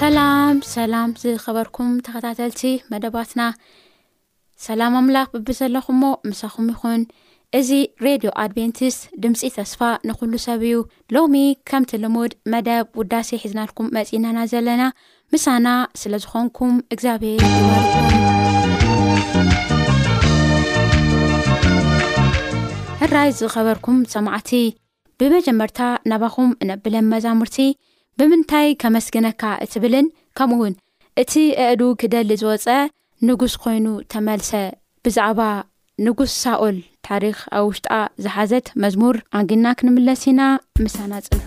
ሰላም ሰላም ዝኸበርኩም ተኸታተልቲ መደባትና ሰላም ኣምላኽ ብብዘለኹሞ ምሳኹም ይኹን እዚ ሬድዮ ኣድቨንቲስት ድምፂ ተስፋ ንኹሉ ሰብ እዩ ሎሚ ከምቲ ልሙድ መደብ ውዳሴ ሒዝናልኩም መፂእናና ዘለና ምሳና ስለ ዝኾንኩም እግዚኣብሔር ሕራይ ዝኸበርኩም ሰማዕቲ ብመጀመርታ ናባኹም እነብለን መዛሙርቲ ብምንታይ ከመስግነካ እትብልን ከምኡ እውን እቲ ኣእዱ ክደሊ ዝወፀ ንጉስ ዀይኑ ተመልሰ። ብዛዕባ ንጉስ ሳኦል ታሪኽ ኣብ ውሽጣ ዝሓዘት መዝሙር ኣንጊና ክንምለስ ኢና፣ ምሳና ጽንሑ።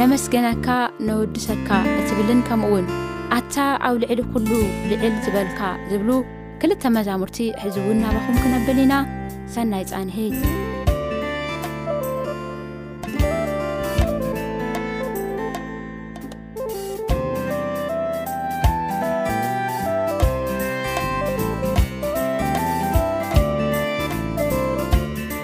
ነመስገነካ ነወድሰካ እትብልን ከምኡውን ኣታ ኣብ ልዕሊ ኩሉ ልዕል ዝበልካ ዝብሉ ክልተ መዛሙርቲ ሕዚ እውን ናባኹም ክነብል ኢና ሰናይ ፃንሒት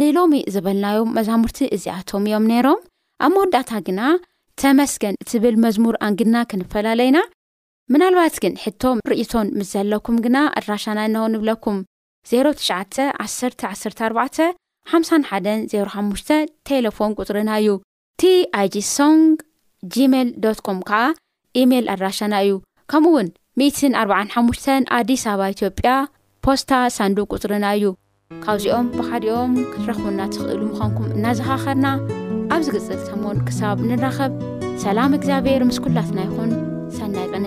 ንሎሚ ዝበልናዮም መዛሙርቲ እዚኣቶም እዮም ነይሮም። ኣብ መወዳእታ ግና ተመስገን እትብል መዝሙር ኣንግድና ክንፈላለ ኢና። ምናልባት ግን ሕቶን ርእይቶን ምስ ዘለኩም ግና ኣድራሻና እነሆ ንብለኩም፣ ዜሮ ትሽዓተ ዓሰርተ ዓሰርተ ኣርባዕተ ሓምሳን ሓደን ዜሮ ሓሙሽተ ቴለፎን ቁጽርና እዩ። TIGsong gmail dot com ከኣ ኢሜል ኣድራሻና እዩ። ከምኡ ውን ሚእትን ኣርብዓን ሓሙሽተን ኣዲስ ኣበባ ኢትዮጵያ ፖስታ ሳንዱቅ ቁጽርና እዩ። ካብዚኦም ብሓዲኦም ክትረኽቡና ትኽእሉ ምዃንኩም እናዘኻኸርና ኣብ ዝቅጽል ሰሙን ክሳብ ንራኸብ ሰላም እግዚኣብሔር ምስ ኩላትና ይኹን ሰናይ ቅነ።